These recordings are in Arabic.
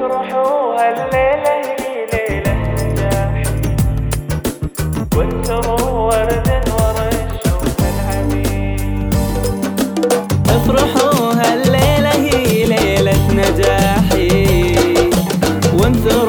افرحوا هالليلة هي ليلة نجاحي وانثروا ورد ورشوا الحبيب افرحوا هالليلة هي ليلة نجاحي. وانثروا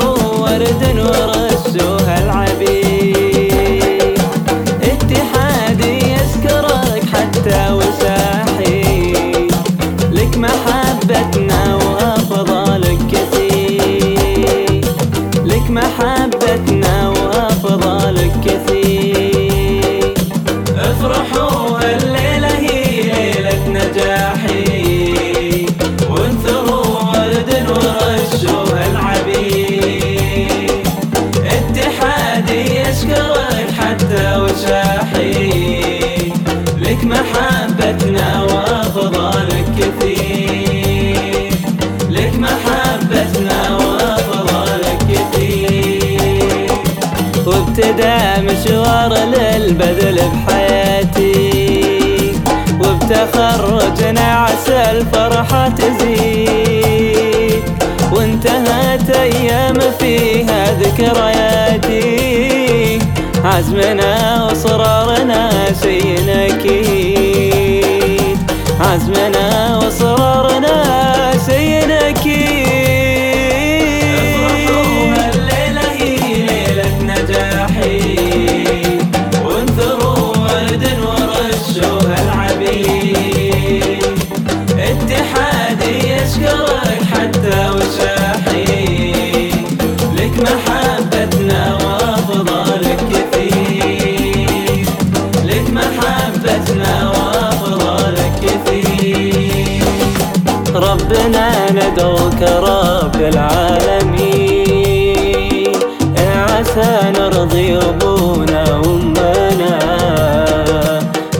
وابتدى مشوار للبذل بحياتي وبتخرجنا عسى الفرحة تزيد. وانتهت أيام فيها ذكرياتي عزمنا وصرارنا ندعوك رب العالمين. عسى نرضي ابونا وامنا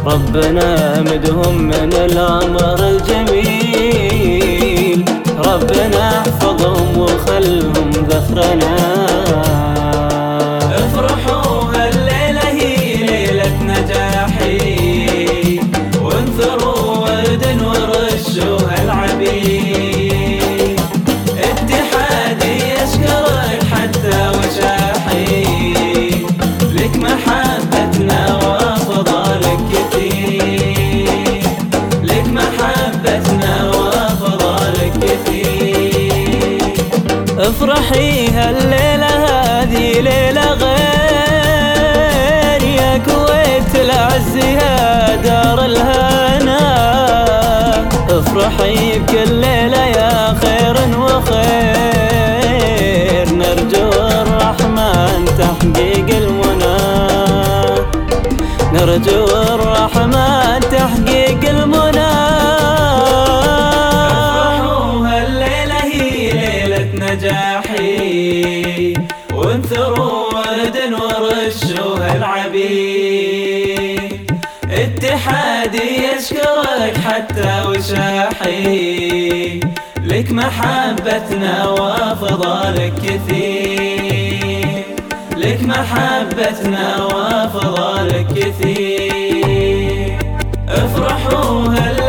ربنا مدهم من الأمر الجميل. ربنا أحفظهم وخلهم ذخرنا. افرحي هالليلة هذه ليلة غير. يا كويت العز يا دار الهنا. افرحي بكل ليلة يا خير وخير. نرجو الرحمن تحقيق المنى. نرجو وانثروا ورد ورشوا هالعبيد اتحادي يشكرك حتى وشاحي لك محبتنا وافضلك كثير. لك محبتنا وافضلك كثير. افرحوا هل